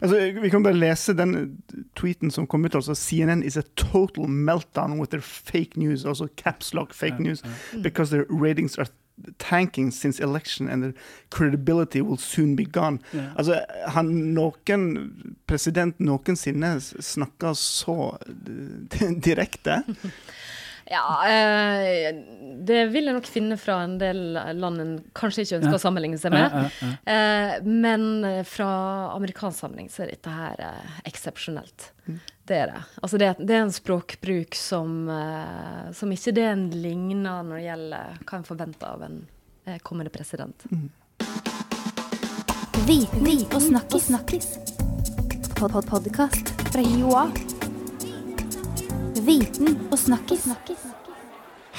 Altså, vi kan bare lese den tweeten som kom ut. altså CNN is a total meltdown with their fake news, altså caps lock fake news, because their ratings are tanking since election and their credibility will soon be gone. Yeah. Altså, han, noen president noensinne snakka så eh, direkte. Ja, eh, det vil jeg nok finne fra en del land en kanskje ikke ønsker Ja. å sammenligne seg med. Ja, ja, ja. Eh, men eh, fra amerikansk sammenheng så er dette her eh, eksepsjonelt. Det er det. Altså det, det er en språkbruk som, eh, som ikke det en ligner når det gjelder hva en forventer av en eh, kommende president. Viten og snakkis. snakkis. Pod -pod Podkast fra Joa. Viten og snakkis.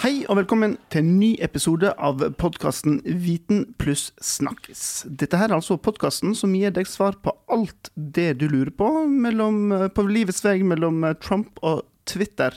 Hei og velkommen til en ny episode av podkasten Viten pluss snakkis. Dette her er altså podkasten som gir deg svar på alt det du lurer på mellom, på livets vei mellom Trump og Twitter.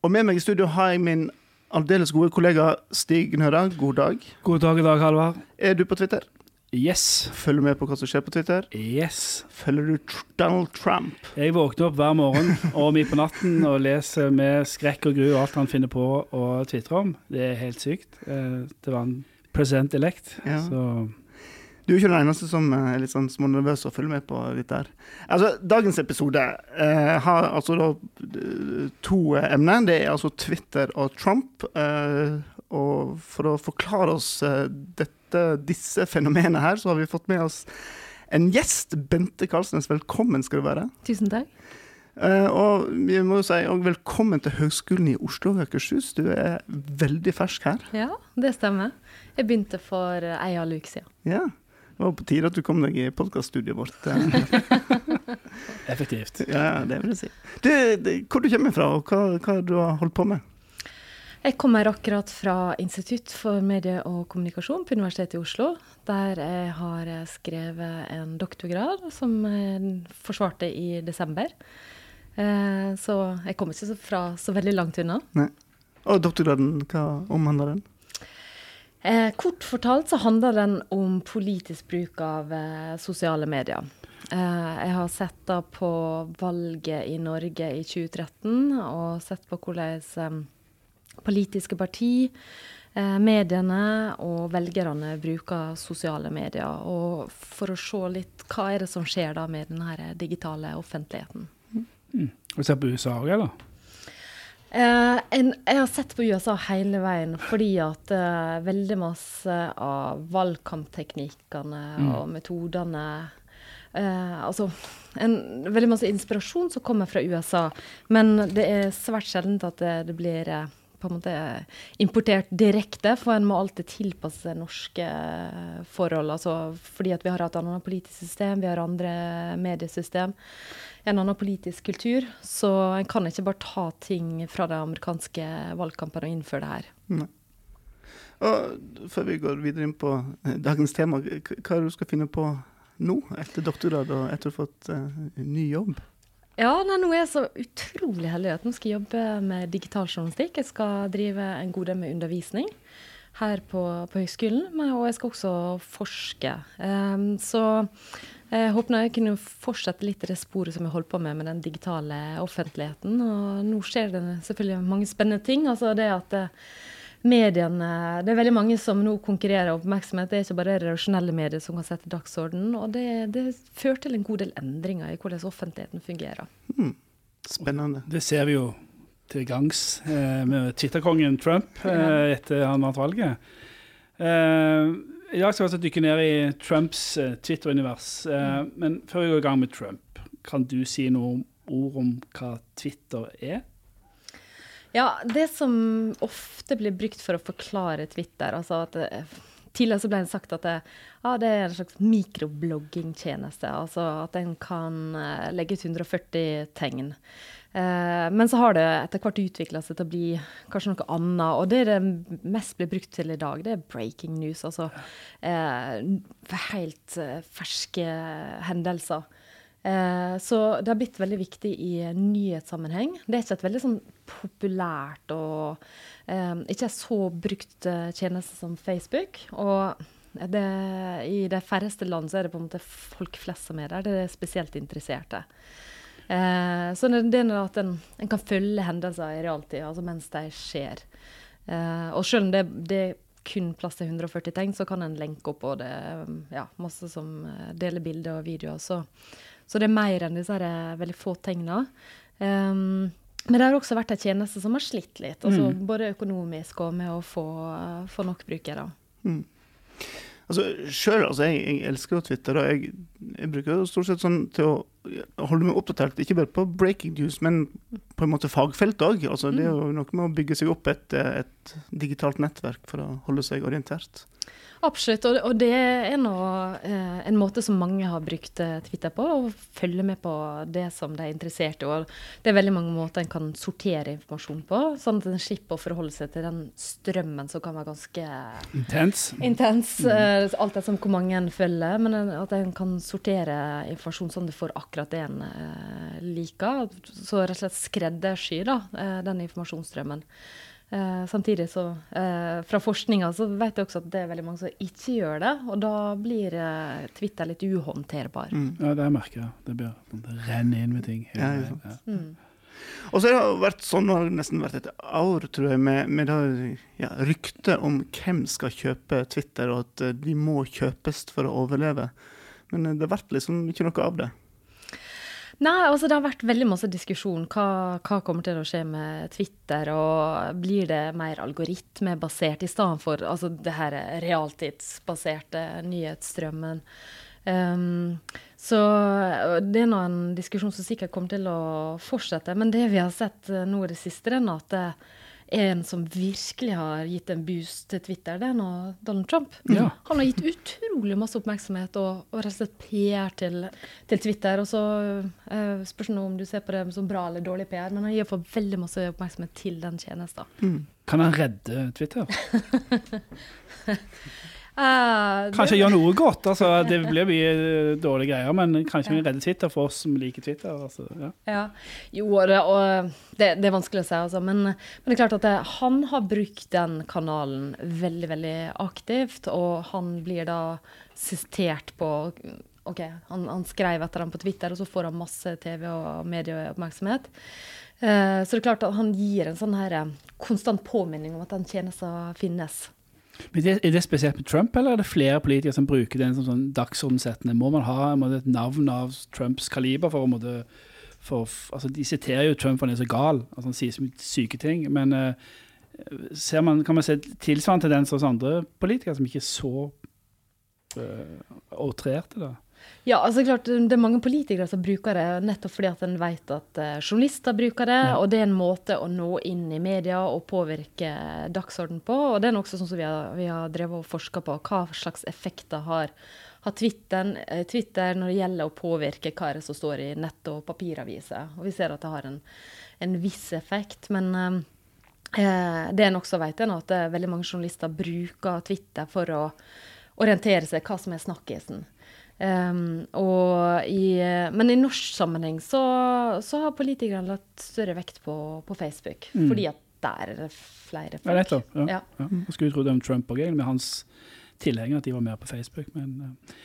Og med meg i studio har jeg min aldeles gode kollega Stig Nøra. God dag. God dag i dag, Halvard. Er du på Twitter? Yes. Følger med på hva som skjer på Twitter? Yes. Følger du Donald Trump? Jeg våkner opp hver morgen og midt på natten og leser med skrekk og gru alt han finner på å tvitre om. Det er helt sykt. Eh, Det var en president elect, Ja. så Du er ikke den eneste som eh, er litt sånn smånervøs og følger med på dette. her. Altså, dagens episode eh, har altså da eh, to emner. Det er altså Twitter og Trump. Eh, og for å forklare oss eh, dette, disse fenomenene her, så har vi fått med oss en gjest. Bente Karlsnes, velkommen skal du være. Tusen takk. Uh, og vi må jo si og velkommen til Høgskolen i Oslo og Akershus. Du er veldig fersk her. Ja, det stemmer. Jeg begynte for ei halv uke siden. Ja. Det var på tide at du kom deg i podkaststudioet vårt. eh. effektivt. Ja, det vil jeg si. Du, det, hvor du kommer fra, og hva, hva du har holdt på med? Jeg kommer akkurat fra Institutt for medie og kommunikasjon på Universitetet i Oslo, der jeg har eh, skrevet en doktorgrad som jeg forsvarte i desember. Eh, Så jeg kommer ikke fra så veldig langt unna. Og doktorgraden, hva omhandler den? Eh, Kort fortalt så handler den om politisk bruk av eh, sosiale medier. Eh, jeg har sett da på valget i Norge i 2013, og sett på hvordan eh, politiske parti, eh, mediene og velgerne bruker sosiale medier. Og for å se litt hva er det som skjer da med den digitale offentligheten. Har du sett på USA òg, eller? Eh, en, jeg har sett på USA hele veien fordi at eh, veldig masse av valgkampteknikkene og metodene eh, Altså en, veldig masse inspirasjon som kommer fra USA, men det er svært sjelden at det, det blir eh, på en måte importert direkte, for en må alltid tilpasse seg norske eh, forhold. Altså, fordi vi har et annet politisk system, vi har andre mediesystem, en annen politisk kultur. Så en kan ikke bare ta ting fra de amerikanske valgkampene og innføre det her. Og før vi går videre inn på eh, dagens tema, hva er det du skal finne på nå, etter doktorgrad og etter å ha fått uh, ny jobb? Ja, nei, nå er jeg så utrolig heldig at nå skal jeg jobbe med digital journalistikk. Jeg skal drive en god del med undervisning her på, på men- og jeg skal også forske. Um, så jeg håper jeg kunne fortsette litt i det sporet som jeg holdt på med med den digitale offentligheten. Og nå skjer det selvfølgelig mange spennende ting. Altså det at eh, mediene Det er veldig mange som nå konkurrerer om oppmerksomhet. Det er ikke bare redaksjonelle medier som kan sette dagsorden. Og det, det fører til en god del endringer i hvordan offentligheten fungerer. Spennende. Det ser vi jo til gangs eh, med Twitterkongen Trump eh, etter han vant valget. Eh, I dag skal vi altså dykke ned i Trumps eh, Twitter-univers. Eh, men før vi går i gang med Trump, kan du si noen ord om hva Twitter er? Ja, det som ofte blir brukt for å forklare Twitter altså at det, Tidligere så ble det sagt at det, ja, det er en slags mikrobloggingtjeneste. Altså at en kan eh, legge ut 140 tegn. Eh, men så har det etter hvert utvikla seg til å bli kanskje noe annet. Og det det mest blir brukt til i dag, det er breaking news. Altså eh, helt eh, ferske hendelser. Eh, så det har blitt veldig viktig i nyhetssammenheng. Det er ikke et veldig sånn populært og eh, ikke så brukt eh, tjeneste som Facebook. Og det, I de færreste land så er det på en måte folk flest som er der. Det er spesielt interesserte. Så det, er at en, en kan følge hendelser i realtid, altså mens de skjer. Og selv om det, det kun plass til 140 tegn, så kan en lenke opp, og det ja, masse som deler bilder og videoer. Så, så det er mer enn disse her eh, veldig få tegna. Um, men det har også vært en tjeneste som har slitt litt, altså Mm. både økonomisk og med å få, få nok brukere. Mm. Altså, selv, altså, jeg, jeg elsker jo Twitter, og jeg, jeg bruker jo stort sett sånn til å holde meg oppdatert, ikke bare på breaking news, men på en måte fagfelt òg. Altså, det er jo noe med å bygge seg opp et, et digitalt nettverk for å holde seg orientert. Absolutt, og, og det er nå eh, en måte som mange har brukt eh, Twitter på, å følge med på det som de er interessert i. Og det er veldig mange måter en kan sortere informasjon på, sånn at en slipper å forholde seg til den strømmen som kan være ganske Intens. intens, eh, alt etter hvor mange en følger, men at en kan sortere informasjon sånn du får akkurat det en eh, liker. Så rett og slett skreddersy da, eh, den informasjonsstrømmen. Eh, samtidig så, eh, fra forskninga så vet jeg også at det er veldig mange som ikke gjør det, og da blir eh, Twitter litt uhåndterbar. Mm. Ja, det merker jeg. Det blir det renner inn med ting. Ja, ja. Mm. Og så har det vært sånn, nå har det nesten vært et år, tror jeg, med, med det ja, ryktet om hvem skal kjøpe Twitter, og at eh, de må kjøpes for å overleve. Men eh, det ble liksom ikke noe av det. Nei, altså det har vært veldig masse diskusjon. Hva, hva kommer til å skje med Twitter? Og blir det mer algoritmebasert i stedet for altså det her realtidsbaserte nyhetsstrømmen? Um, så det er nå en diskusjon som sikkert kommer til å fortsette. Men det vi har sett eh, nå i det siste, er at er en som virkelig har gitt en boost til Twitter, det er nå Donald Trump. Ja. Han har gitt utrolig masse oppmerksomhet og, og rett og slett PR til, til Twitter. Og så uh, spørs det om du ser på det som bra eller dårlig PR, men han gir fått veldig masse oppmerksomhet til den tjenesten. Mm. Kan han redde Twitter? Eh, Kanskje gjøre noe godt. altså Det blir mye eh, dårlige greier, men kanskje vi redder Twitter for oss som liker Twitter. altså, ja. Ja. Jo, det, og det, det er vanskelig å si, altså. Men, men det er klart at det, han har brukt den kanalen veldig, veldig aktivt. Og han blir da sitert på OK, han, han skrev etter ham på Twitter, og så får han masse TV- og medieoppmerksomhet. Uh, så det er klart at han gir en sånn her eh, konstant påminning om at den tjenesten finnes. Men det, Er det spesielt med Trump, eller er det flere politikere som bruker den som sånn dagsordensettende? Må man ha måtte, et navn av Trumps kaliber for å måtte for, altså De siterer jo Trump for han er så gal, altså han sier så mye syke ting. Men uh, man, kan man se tilsvarende tendenser hos andre politikere som ikke er så uh, outrerte, da? Ja, altså klart, Det er mange politikere som bruker det nettopp fordi at en vet at eh, journalister bruker det, Ja. og det er en måte å nå inn i media og påvirke dagsorden på. og Det er også sånn som vi har, vi har drevet og forska på. Hva slags effekter har, har Twitter, eh, Twitter når det gjelder å påvirke hva som står i nett- og papiraviser. Og Vi ser at det har en, en viss effekt. men... eh, Eh, det en også vet, er at veldig mange journalister bruker Twitter for å orientere seg hva som er snakkisen. Um, og i, men i norsk sammenheng så, så har politikerne lagt større vekt på, på Facebook. Mm. Fordi at der er det flere Ja, folk. nettopp. Ja. Ja. Ja. Jeg skulle tro det om Trump òg, med hans tilhengere, at de var mer på Facebook. Men, eh,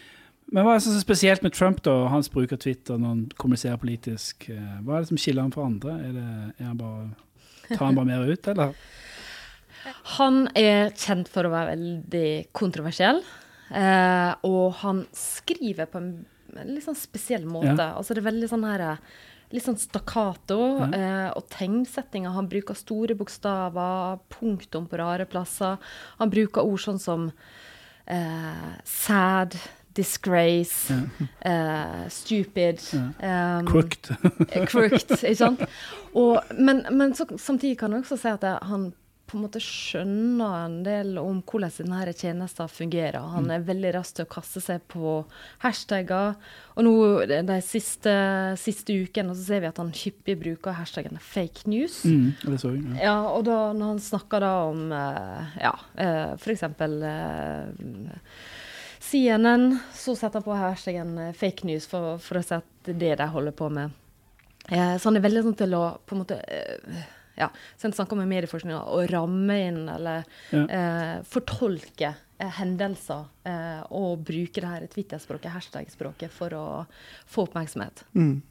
men hva er det som er spesielt med Trump, da, og hans bruk av Twitter når han kommuniserer politisk? eh, Hva er det som skiller han fra andre? Er det, er han bare, tar han bare mer ut, eller? Han er kjent for å være veldig kontroversiell. Eh, og han skriver på en litt sånn spesiell måte. Ja. Altså det er veldig sånn her eh, Litt sånn stakkato. Ja. Eh, og tegnsettinga. Han bruker store bokstaver, punktum på rare plasser. Han bruker ord sånn som eh, sad, disgrace, eh, stupid. Ja. um, Crooked. crooked, ikke sant? Og, men men så, samtidig kan jeg også si at han på en måte skjønner en del om hvordan denne tjenesten fungerer. Han er veldig rask til å kaste seg på hashtagger. Og nå de siste, siste ukene så ser vi at han hyppig bruker hashtaggen fake news. Mm, det så jeg. Ja. Ja, og da når han snakker da om eh, ja, uh, f.eks. Uh, CNN, så setter han på hashtaggen eh, fake news for, for å si at det de holder på med. Eh, så han er veldig sånn til å på en måte eh, ja, så en snakker om medieforskning, å ramme inn eller Ja. eh, fortolke eh, hendelser eh, og bruke det her Twitter-språket, hashtag-språket, for å få oppmerksomhet. Mm.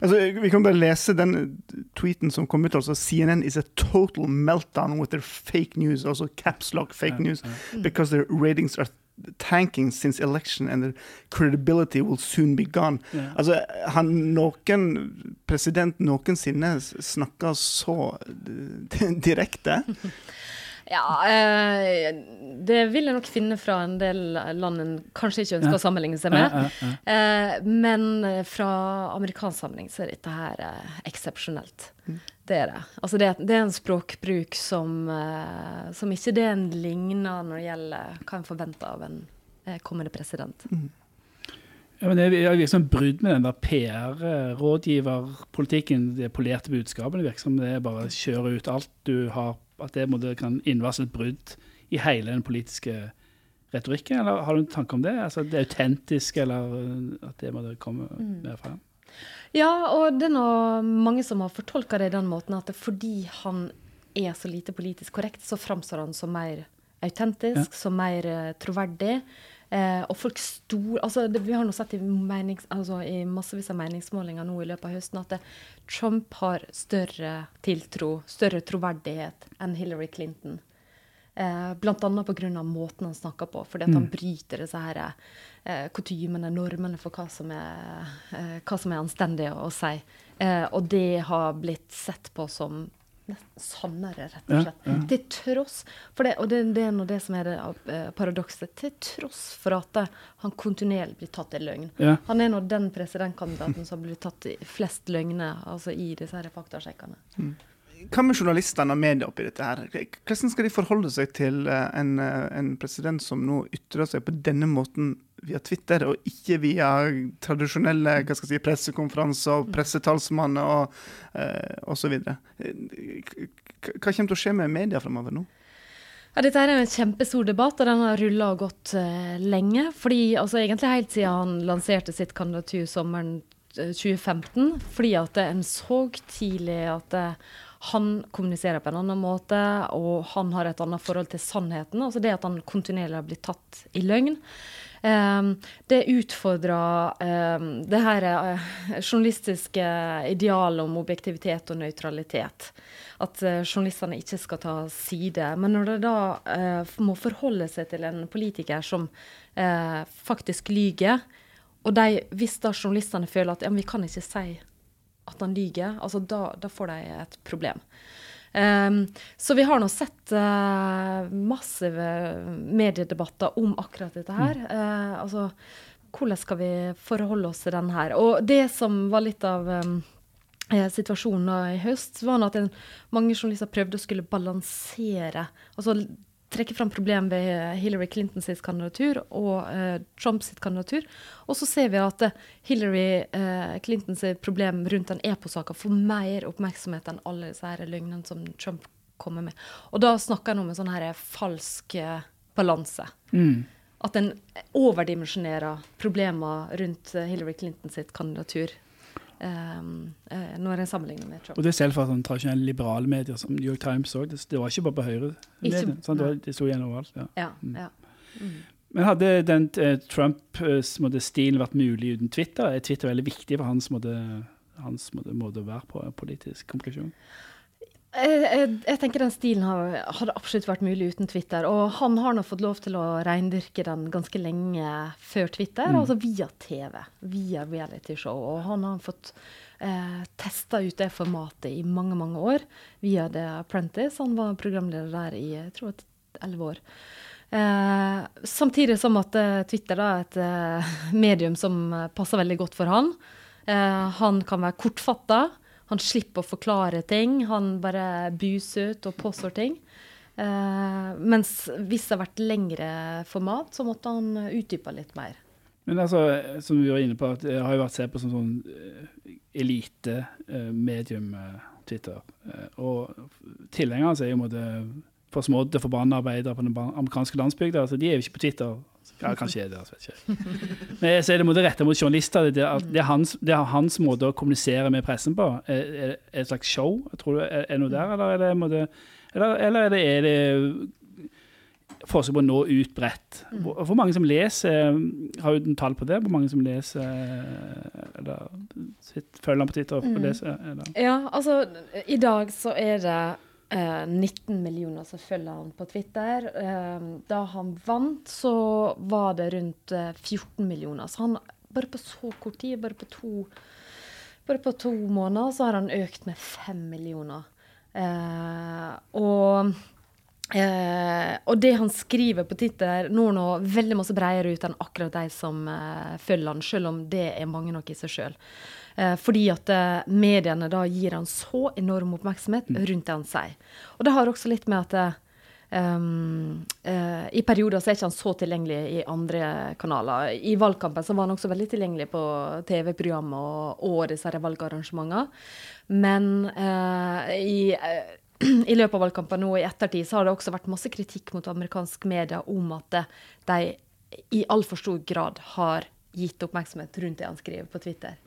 Altså, vi kan bare lese den tweeten som kom ut. altså CNN is a total meltdown with their fake news, altså caps lock fake news, because their ratings are tanking since election and credibility will soon be gone. Yeah. Altså, han, noen president noensinne snakker så eh, direkte. Ja, eh, det vil jeg nok finne fra en del land en kanskje ikke ønsker å sammenligne seg med. Eh, men eh, fra amerikansk sammenheng så er dette her eksepsjonelt. Det er det. Altså det, det er en språkbruk som, som ikke det en ligner når det gjelder hva en forventer av en kommende president. Ja, men det er liksom brudd med den der PR-rådgiverpolitikken, det polerte budskapet. Det virker som det er bare å kjøre ut alt du har, at det måtte, kan innvarsle et brudd i hele den politiske retorikken. Eller har du en tanke om det? Altså det autentiske, eller uh, at det måtte komme mer frem? Ja, og det er nå mange som har fortolka det i den måten at fordi han er så lite politisk korrekt, så framstår han som mer autentisk, som mer eh, troverdig. Eh, og folk stor, altså det, Vi har nå sett i, menings, altså i massevis av meningsmålinger nå i løpet av høsten at det, Trump har større tiltro, større troverdighet enn Hillary Clinton. Eh, annet pga. måten han snakker på, fordi han bryter disse her, eh, kutymene, normene for hva som er, eh, hva som er anstendig å si. Eh, og det har blitt sett på som sannere, rett og Ja, slett. Til tross for det, og det, det er nå det som er det uh, paradokset, til tross for at det, han kontinuerlig blir tatt i løgn. Ja. Han er nå den presidentkandidaten som blir tatt i flest løgner altså i disse her faktasjekkene. Hva med journalistene og media oppi dette her? Hvordan skal de forholde seg til eh, en, eh, en president som nå ytrer seg på denne måten via Twitter, og ikke via tradisjonelle hva skal jeg si, pressekonferanser og pressetalsmann og uh, osv.? Hva kommer til å skje med media fremover nå? Ja, dette er en kjempestor debatt, og den har rulla og gått uh, lenge. fordi altså Egentlig helt siden han lanserte sitt kandidatur sommeren eh, 2015. Fordi at en så tidlig at eh, han kommuniserer på en annen måte, og han har et annet forhold til sannheten. Altså det at han kontinuerlig har blitt tatt i løgn. Um, det utfordrer um, det her eh, journalistiske idealet om objektivitet og nøytralitet. At eh, journalistene ikke skal ta side. Men når de da eh, må forholde seg til en politiker som faktisk lyger, og de, hvis da journalistene føler at ja, vi kan ikke si at han lyger, altså da, da får de et problem. Um, så vi har nå sett uh, massive mediedebatter om akkurat dette her. Uh, altså, hvordan skal vi forholde oss til den her? Og det som var litt av um, situasjonen i høst, var at en, mange journalister prøvde å skulle balansere altså trekke fram problem ved Hillary Clintons kandidatur og eh, Trumps kandidatur. Og så ser vi at eh, Hillary eh, Clintons problem rundt den EPO-saka får mer oppmerksomhet enn alle disse her løgnene som Trump kommer med. Og da snakker en om en sånn her falsk eh, balanse. Mm. At en overdimensjonerer problemer rundt eh, Hillary Clintons kandidatur. Um, eh, når en sammenligner med Trump. Og det selv for sånn tradisjonelle liberale medier som New York Times òg. Det, det var ikke bare på høyre. Medier, sånn, Det, det sto igjen overalt. Ja. Ja, ja. Men hadde den eh, Trumps måte, stilen vært mulig uten Twitter? Er Twitter veldig viktig for hans måte, hans måte, måte å være på? Politisk konklusjon? Jeg, jeg, jeg tenker den stilen har, hadde absolutt vært mulig uten Twitter. Og han har nå fått lov til å reindyrke den ganske lenge før Twitter, altså via TV. Via realityshow. Og han har fått eh, testa ut det formatet i mange, mange år via The Apprentice. Han var programleder der i jeg tror elleve år. Eh, samtidig som at eh, Twitter da, er et eh, medium som eh, passer veldig godt for han. Eh, han kan være kortfatta. Han slipper å forklare ting. Han bare buser ut og påstår ting. Eh, mens hvis det har vært lengre format, så måtte han utdype litt mer. Men altså, som vi var inne på, at det har jo vært sett på som sånn elite-medium, Twitter. Eh, og tilhengerne er jo en måte forsmådde, forbanna arbeidere på den amerikanske landsbygda. Altså, de er jo ikke på Twitter. Ja, kanskje er det, altså, vet ikke. Men så er det måte retta mot journalister. Det er, det, er hans, det er hans måte å kommunisere med pressen på. Er, er det et slags show? Tror du, er, er det noe der, eller er det, måte, eller, eller er det, er det forsøk på å nå ut bredt? Hvor, hvor mange som leser Har du tall på det? Hvor mange som leser eller sitt, følger han på Twitter og leser? Eller? Ja, altså i dag så er det eh, 19 millioner som følger han på Twitter. Eh, da han vant, så var det rundt eh, 14 millioner. Så han, bare på så kort tid, bare på to, bare på to måneder, så har han økt med 5 millioner. Eh, og Eh, og det han skriver på Twitter, når nå veldig masse bredere ut enn akkurat de som eh, følger han, selv om det er mange nok i seg sjøl. Eh, fordi at eh, mediene da gir han så enorm oppmerksomhet rundt det han sier. Og det har også litt med at um, uh, I perioder så er ikke han så tilgjengelig i andre kanaler. I valgkampen så var han også veldig tilgjengelig på TV-program og, og disse valgarrangementene. Men uh, i uh, i løpet av valgkampen nå i ettertid så har det også vært masse kritikk mot amerikansk media om at de i altfor stor grad har gitt oppmerksomhet rundt det han skriver på Twitter.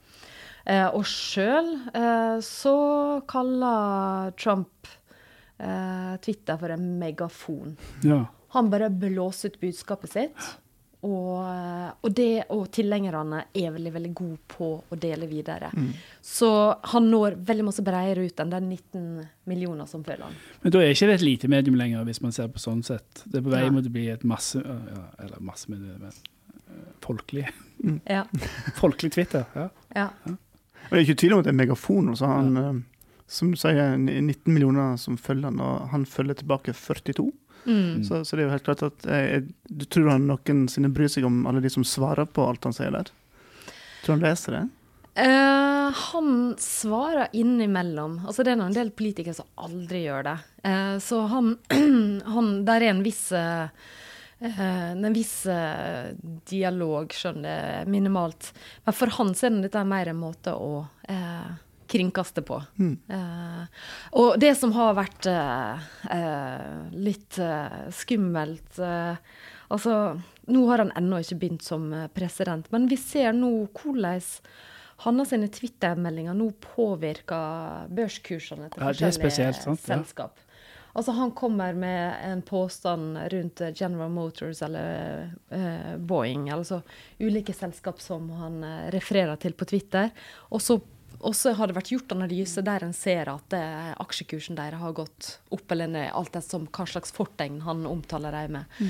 Eh, og sjøl eh, så kaller Trump eh, Twitter for en megafon. Ja. Han bare blåser ut budskapet sitt. Og, og det og tilhengerne er veldig veldig gode på å dele videre. Så han når veldig masse bredere ut enn de 19 millioner som følger han. Men da er ikke det et lite medium lenger, hvis man ser på sånn sett. Det er på vei Ja. mot å bli et masse ja, Eller masse med det, men folkelig. Mm. Ja. Folkelig Twitter. ja. ja. Og det er ikke tvil om at det er megafon. Også. Han, ja. som du sier, 19 millioner som følger han, og han følger tilbake 42. Mm. Så, så det er jo helt klart at jeg, Du tror han noensinne bryr seg om alle de som svarer på alt han sier der? Tror han leser det? Uh, han svarer innimellom. Altså, det er en del politikere som aldri gjør det. Uh, så han, han Der er en viss eh, eh, en viss eh, dialog, skjønner jeg, minimalt. Men for han er det dette mer en måte å eh, kringkaste på. Mm. Eh, og det som har vært eh, eh, litt eh, skummelt eh, Altså, nå har han ennå ikke begynt som eh, president, men vi ser nå hvordan hans Twitter-meldinger nå påvirker børskursene til Ja, forskjellige spesielt, selskap. Ja. Altså Han kommer med en påstand rundt eh, General Motors eller eh, Boeing, altså ulike selskap som han eh, refererer til på Twitter. Og så har det vært gjort analyse der en ser at eh, aksjekursen deres har gått opp eller ned, alt etter som hva slags fortegn han omtaler dem med.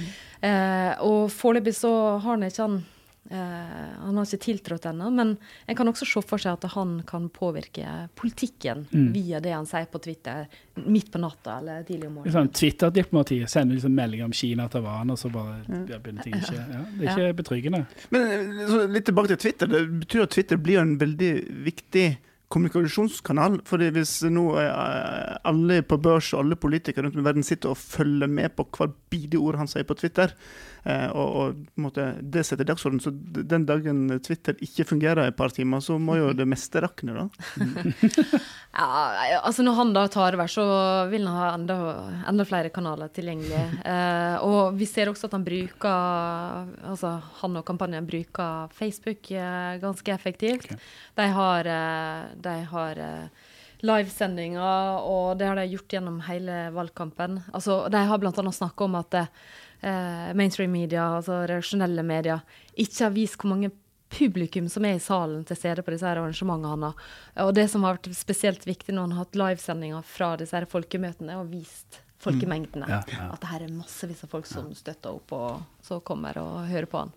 Eh, og foreløpig så har han ikke han eh, Han har ikke tiltrådt ennå, men en kan også se for seg at han kan påvirke politikken via det han sier på Twitter midt på natta eller tidlig om morgenen. Sånn Twitter-diplomati. Sender liksom meldinger om Kina til Taiwan, og så bare ja, begynner ting ikke. Ja, det er ikke betryggende. Men eh, så litt tilbake til Twitter. Det betyr at Twitter blir en veldig viktig kommunikasjonskanal. fordi hvis nå eh, alle på børs og alle politikere rundt om i verden sitter og følger med på hver bidige ord han sier på Twitter, og, og på måte, det setter dagsorden, så den dagen Twitter ikke fungerer i et par timer, så må jo det meste rakne, da. Ja, altså Når han da tar over, så vil han ha enda, enda flere kanaler tilgjengelig. Eh, og vi ser også at han bruker Altså han og kampanjen bruker Facebook eh, ganske effektivt. Okay. De har, eh, de har eh, livesendinger, og det har de gjort gjennom hele valgkampen. Altså, de har bl.a. snakka om at eh, mainstream media, altså reaksjonelle medier, ikke har vist hvor mange publikum som er i salen til stede på disse her arrangementene. Og det som har vært spesielt viktig når han har hatt livesendinger fra disse her folkemøtene, å vist folkemengdene. Ja, ja. At det her er massevis av folk som støtter opp og så kommer og hører på han.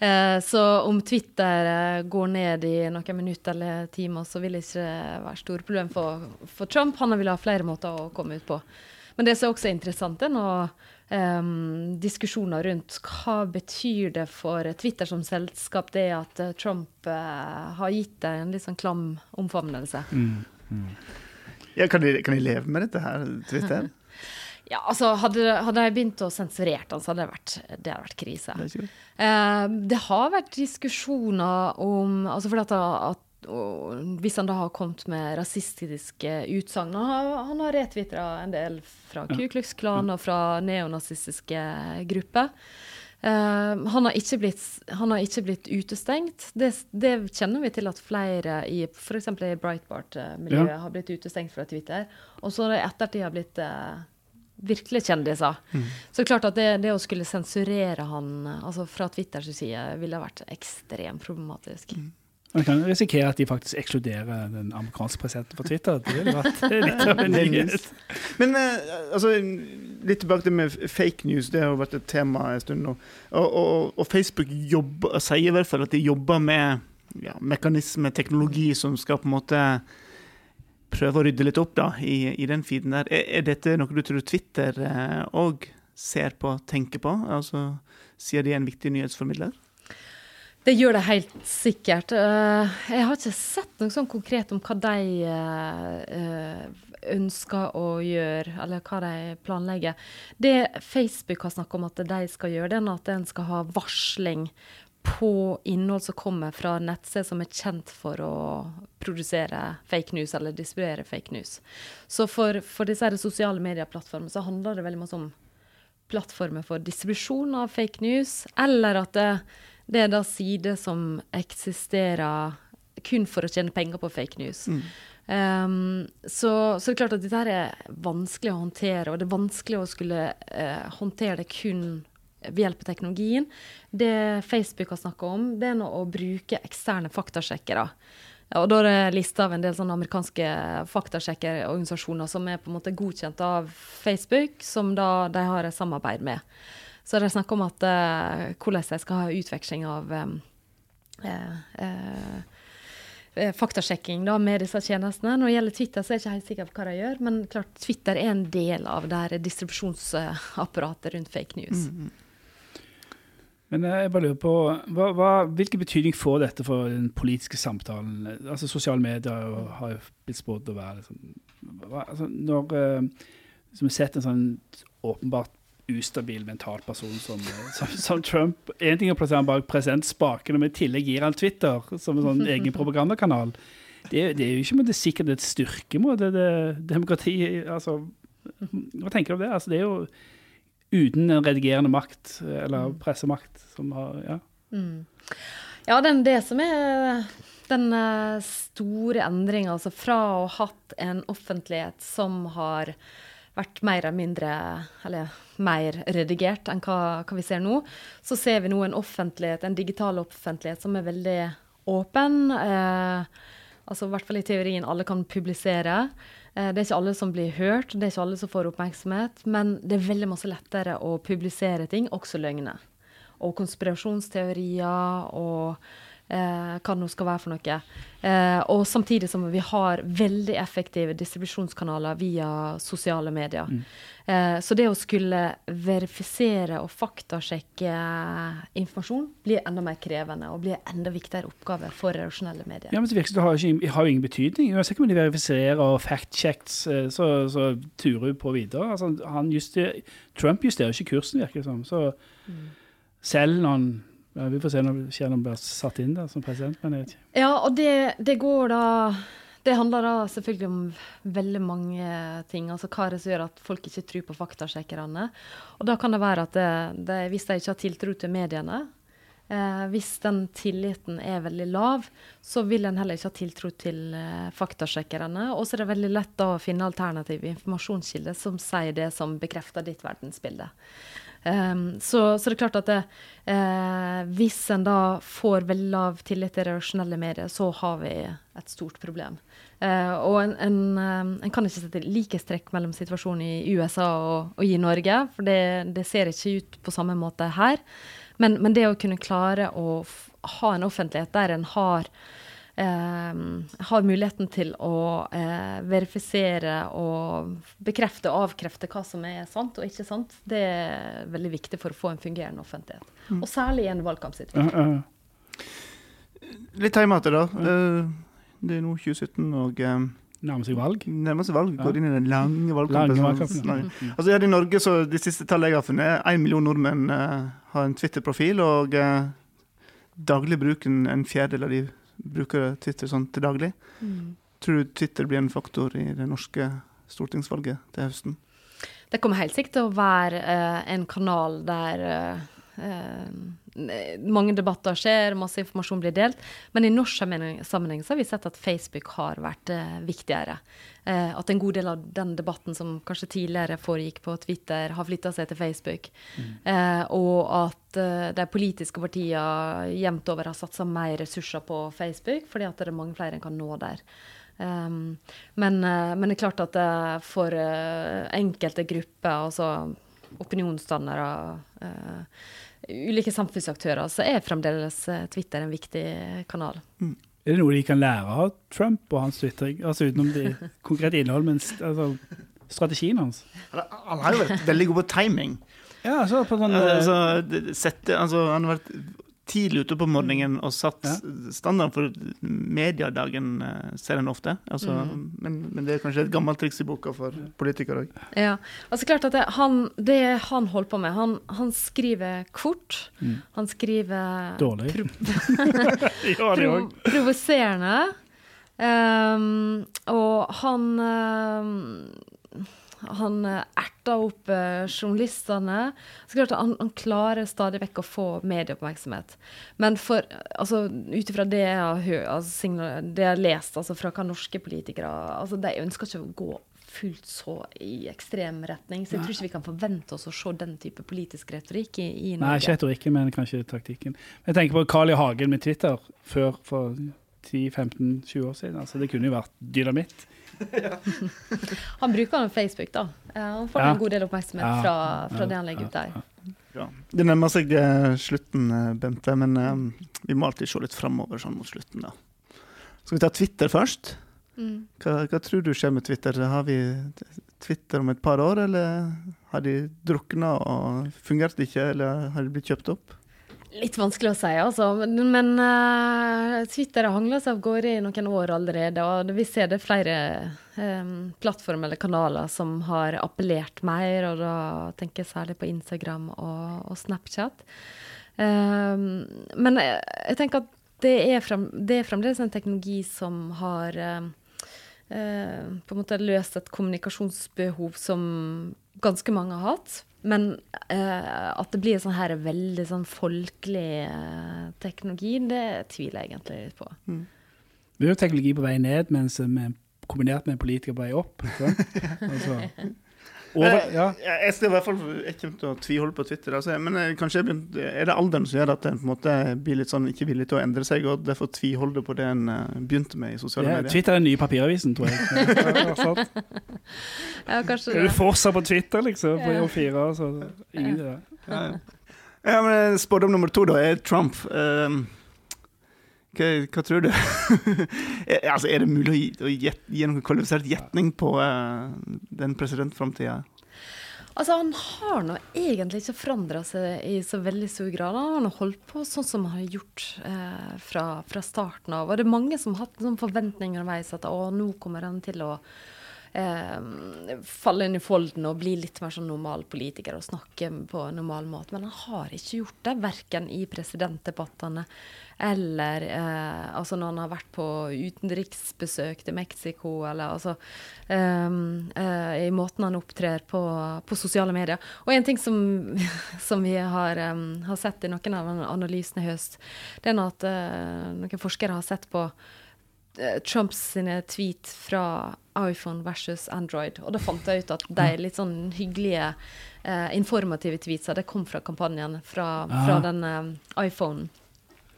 Eh, så om Twitter eh, går ned i noen minutter eller timer, så vil det ikke være store problem for, for Trump. Han vil ha flere måter å komme ut på. Men det som også er interessant, er nå em, diskusjoner rundt hva betyr det for Twitter som selskap det at eh, Trump uh, har gitt det en litt sånn klam omfavnelse. Ja, kan, de, kan de leve med dette her, Twitter? Ja, altså Hadde, hadde jeg begynt å sensurere den, så hadde det vært, det hadde vært krise. Det det. Eh, det har vært diskusjoner om altså fordi at, at og hvis han da har kommet med rasistiske utsagn Han har, retvitra en del fra Ku Klux Klan og fra neonazistiske grupper. Eh, han, har ikke blitt, han har ikke blitt utestengt. Det, det kjenner vi til at flere i f.eks. i Breitbart-miljøet har blitt utestengt fra Twitter. Og så i ettertid har blitt eh, virkelig kjendiser. Så det er klart at det, det å skulle sensurere han altså fra Twitters side ville vært ekstremt problematisk. Man kan risikere at de faktisk ekskluderer den amerikanske presidenten på Twitter. Det ville vært litt av en nyhet. Men eh, altså, litt tilbake til med fake news. Det har jo vært et tema en stund nå. Og, og, og Facebook jobber, sier i hvert fall at de jobber med ja, mekanisme, teknologi, som skal på en måte prøve å rydde litt opp da, i, i den feeden der. Er, er dette noe du tror Twitter òg ser på, tenker på? Altså, Sier de er en viktig nyhetsformidler? Det gjør det helt sikkert. Eh, jeg har ikke sett noe sånn konkret om hva de eh, eh, ønsker å gjøre, eller hva de planlegger. Det Facebook har snakket om at de skal gjøre, det er at en skal ha varsling på innhold som kommer fra nettsted som er kjent for å produsere fake news eller distribuere fake news. Så for, for disse sosiale medieplattformene så handler det veldig mye om plattformer for distribusjon av fake news, eller at det, det er da sider som eksisterer kun for å tjene penger på fake news. Um, så, så det er klart at dette er vanskelig å håndtere, og det er vanskelig å skulle uh, håndtere det kun ved hjelp av teknologien. Det Facebook har snakka om, det er nå å bruke eksterne faktasjekkere. Og da er det lista av en del sånne amerikanske faktasjekkerorganisasjoner som er på en måte godkjent av Facebook, som da de har et samarbeid med. Så det er snakk om at uh, hvordan jeg skal ha utveksling av um, uh, uh, faktasjekking da, med disse tjenestene. Når det gjelder Twitter, så er jeg ikke helt sikker på hva de gjør, men klart Twitter er en del av det distribusjonsapparatet rundt fake news. Men eh, jeg bare lurer på, hva, hva, Hvilken betydning får dette for den politiske samtalen? Altså Sosiale medier har jo blitt spådd å være liksom, hva, altså, Når eh, som har sett en sånn åpenbart ustabil mental person som, som, som Trump En ting er å plassere han bak presidentspakene, men i tillegg gir han Twitter som en sånn egen propagandakanal. Det, det er jo ikke med det sikkert et styrkemåte, det, det demokratiet altså, Hva tenker du om det? Altså, det er jo uten en redigerende makt, eller pressemakt, som har Ja. Mm. Ja, det er det som er den eh, store endringa. Altså fra å ha hatt en offentlighet som har vært mer eller mindre eller mer redigert enn hva, hva vi ser nå, så ser vi nå en offentlighet, en digital offentlighet som er veldig åpen. Eh, altså i hvert fall i teorien alle kan publisere. Eh, det er ikke alle som blir hørt, det er ikke alle som får oppmerksomhet, men det er veldig masse lettere å publisere ting, også løgner. Og konspirasjonsteorier og eh, hva det nå skal være for noe. Eh, og samtidig som vi har veldig effektive distribusjonskanaler via sosiale medier. Mm. Eh, så det å skulle verifisere og faktasjekke informasjon blir enda mer krevende og blir enda viktigere oppgave for redaksjonelle medier. Ja, men det har, ikke, har jo ingen betydning. Uansett om de verifiserer og fact-checks, eh, så, så turer vi på videre. Altså, han juster, Trump justerer ikke kursen, virker det som. Så selv når han ja, Vi får se når han blir satt inn der som president, men jeg vet ikke. Ja, og det, det går da Det handler da selvfølgelig om veldig mange ting. Altså hva er det som gjør at folk ikke tror på faktasjekkerne? Og da kan det være at det, det, hvis de ikke har tiltro til mediene, eh, hvis den tilliten er veldig lav, så vil en heller ikke ha tiltro til eh, faktasjekkerne. Og så er det veldig lett da å finne alternative informasjonskilder som sier det som bekrefter ditt verdensbilde. Um, så, så det er klart at det, eh, hvis en da får veldig lav tillit til redaksjonelle medier, så har vi et stort problem. Eh, og en, en, eh, en kan ikke sette likhetstrekk mellom situasjonen i USA og, og i Norge, for det, det, ser ikke ut på samme måte her. Men, men det å kunne klare å ha en offentlighet der en har har muligheten til å eh, verifisere og bekrefte og avkrefte hva som er sant og ikke sant, det er veldig viktig for å få en fungerende offentlighet. Og særlig i en valgkampsituasjon. Ja, ja. Litt hjemme da. Eh, Det er nå 2017, og eh, Nærmer seg valg. nærmer seg valg. Går inn i den lange Lange valgkampen. valgkampen, ja. Nei. Altså, I Norge så de siste tallene jeg har funnet, er én million nordmenn uh, har en Twitter-profil, og uh, daglig bruker en, en fjerdedel av de bruker Twitter sånn til daglig. Mm. Tror du Twitter blir en faktor i det norske stortingsvalget til høsten? Det kommer helt sikkert til å være uh, en kanal der uh, mange debatter skjer, masse informasjon blir delt. Men i norsk sammenheng, så har vi sett at Facebook har vært eh, viktigere. Eh, at en god del av den debatten som kanskje tidligere foregikk på Twitter, har flytta seg til Facebook. Eh, og at de politiske partiene jevnt over har satsa mer ressurser på Facebook, fordi at det er mange flere en kan nå der. Um, men, men det er klart at for enkelte grupper, altså opinionsdannere, eh, ulike samfunnsaktører, så er fremdeles eh, Twitter en viktig kanal. Er det noe de kan lære av Trump og hans Twitter, Altså utenom det konkrete innhold, men altså, strategien hans? Han har jo vært veldig god på timing. Ja, altså på sånn Altså, eh, altså, sette, altså, han har vært tidlig ute på morgenen og satt Ja. standarden for mediadagen, eh, ser en ofte. Altså, men, men det er kanskje et gammelt triks i boka for politikere òg. Ja, altså klart at det, han, det han holder på med, han, han skriver kort. Mm. Han skriver Dårlig. pro- ja, pro provoserende. Um, og han ehm, han eh, erter opp eh, journalistene. Så klart han, han klarer stadig vekk å få medieoppmerksomhet. Men for, altså, ut ifra det altså, det jeg har lest altså, fra hva norske politikere altså, De ønsker ikke å gå fullt så i ekstrem retning. Så jeg tror ikke vi kan forvente oss å se den type politisk retorikk i, i Nei, ikke retorikken, men kanskje taktikken. Jeg tenker på Carl I. Hagen med Twitter før for 10-15-20 år siden. Altså, det kunne jo vært dynamitt. Han bruker jo Facebook, da. Han får Ja. en god del oppmerksomhet Ja. fra, fra Ja. det han legger ut der. Ja. Det nærmer seg eh, slutten, eh, Bente, men um, vi må alltid se litt framover sånn mot slutten. da. Skal vi ta Twitter først? Mm. Hva, hva tror du skjer med Twitter? Har vi Twitter om et par år, eller har de drukna og fungerte ikke, eller har de blitt kjøpt opp? Litt vanskelig å si, altså. Men, men uh, Twitter har hangla seg av gårde i noen år allerede. Og vi ser det er flere um, plattformer eller kanaler som har appellert mer. Og da tenker jeg særlig på Instagram og, og Snapchat. Um, men jeg, jeg tenker at det er, frem, det er fremdeles en teknologi som har um, uh, på en måte løst et kommunikasjonsbehov som ganske mange har hatt. Men uh, at det blir sånn her veldig sånn folkelig uh, teknologi, det tviler jeg egentlig litt på. Vi har jo teknologi på vei ned, mens vi er kombinert med politikere på vei opp. Altså, over, ja. Jeg, jeg, skal i hvert fall, jeg kommer til å tviholde på Twitter. Altså, men eh, kanskje jeg begynt, er det alderen som gjør at en på en måte blir litt sånn ikke villig til å endre seg, og derfor tviholder på det en eh, begynte med i sosiale Ja, medier? Twitter er den nye papiravisen, tror jeg. Ja, kanskje det. Er du fortsatt på Twitter, liksom? På Ja. år fire? Så ingen det. Ja, ja. ja, men Spådom nummer to da er Trump. Um, hva, hva tror du? Er- altså, er det mulig å gi, å gi, gi noen kvalifisert gjetning på uh, den presidentframtida? Altså, han har nå egentlig ikke forandra seg i så veldig stor grad. Han har holdt på sånn som han har gjort eh, fra, fra starten av. Og det er mange som har hatt sånn forventninger underveis at å, nå kommer han til å eh, falle inn i folden og bli litt mer sånn normal politiker og snakke på normal måte. Men han har ikke gjort det, verken i presidentdebattene eller eh, altså når han har vært på utenriksbesøk til Mexico, eller altså ehm, eh, I måten han opptrer på, på sosiale medier. Og en ting som, som vi har, em, har sett i noen av analysene i høst, det er at eh, noen forskere har sett på eh, Trumps sine tweet fra iPhone versus Android. Og da fant jeg ut at de litt sånn hyggelige, eh, informative tweetsa, det kom fra kampanjen fra, fra Ah. den eh, iPhonen.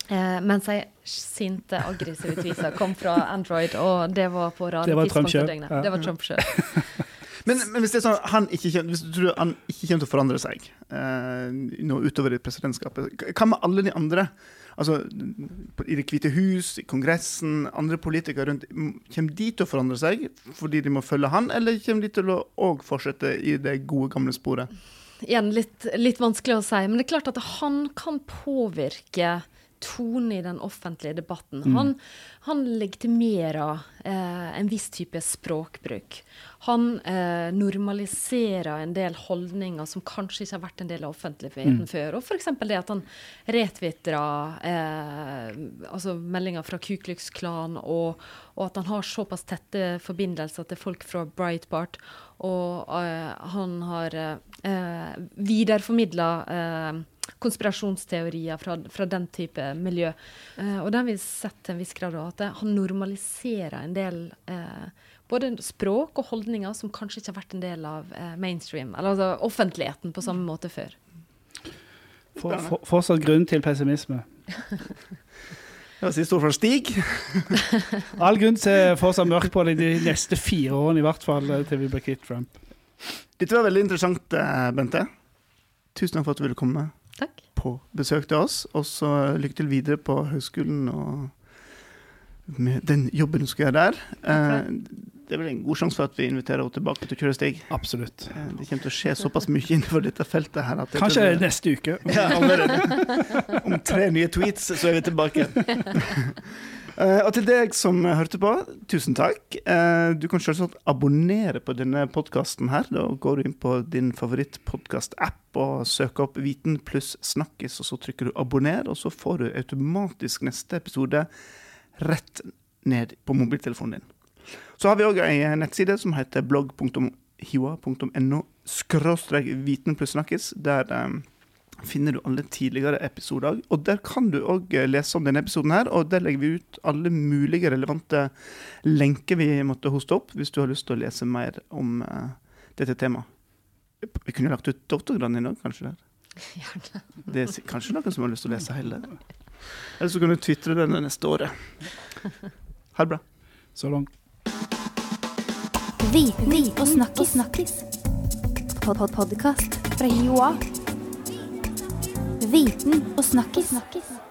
Eh, mens de sinte, aggressive tweetsa kom fra Android, og det var på rare tidspunkt i døgnet. Det var Trump sjøl. Men, men hvis det sånn han ikke hvis du tror han ikke kommer til å forandre seg eh, nå utover i presidentskapet, hva med alle de andre? Altså, I Det hvite hus, i Kongressen, andre politikere rundt. Kommer de til å forandre seg fordi de må følge han, eller kommer de til å òg fortsette i det gode, gamle sporet? Igjen litt, litt vanskelig å si, men det er klart at han kan påvirke tonen i den offentlige debatten. Han, han legitimerer eh, en viss type språkbruk. Han eh, normaliserer en del holdninger som kanskje ikke har vært en del av offentligheten før. Og f.eks. det at han retvitrer eh, altså meldinger fra Ku Klux Klan, og, og at han har såpass tette forbindelser til folk fra Breitbart. Og eh, han har eh, videreformidla eh, konspirasjonsteorier fra, fra den type miljø. Eh, og det har vi sett til en viss grad òg, at han normaliserer en del eh, både språk og holdninger som kanskje ikke har vært en del av eh, mainstream, eller altså offentligheten på samme måte før. For, for, fortsatt grunn til pessimisme. Det var siste ord fra Stig. All grunn til fortsatt mørkt på det de neste fire årene, i hvert fall, eh, til vi blir kvitt Trump. Dette var veldig interessant, eh, Bente. Tusen takk for at du ville komme Takk. på besøk til oss. Og så lykke til videre på høgskolen og med den jobben du skal gjøre der. Eh, det er vel en god sjanse for at vi inviterer henne tilbake til å kjøre Stig. Absolutt. Eh, Det kommer til å skje såpass mye innenfor dette feltet her. At Kanskje det- neste uke. Ja, allerede. Om tre nye tweets, så er vi tilbake. Eh, og til deg som hørte på, tusen takk. Eh, du kan selvsagt abonnere på denne podkasten her. Da går du inn på din favorittpodkast-app og søker opp Viten pluss Snakkis, og så trykker du abonner, og så får du automatisk neste episode rett ned på mobiltelefonen din. Så har vi òg ei nettside som heter blogg.hiwa.no skråstrek viten pluss snakkis. Der eh, finner du alle tidligere episoder. Og der kan du òg lese om denne episoden her, og der legger vi ut alle mulige relevante lenker vi måtte hoste opp, hvis du har lyst til å lese mer om eh, dette temaet. Vi kunne lagt ut doktorgraden din òg, kanskje. der. Det er kanskje noen som har lyst til å lese hele. Eller så kan du tvitre den det neste året. Ha det bra. Så langt. Viten og snakkis. snakkis. Pod -pod Podkast fra Joa. Viten og snakkis. snakkis.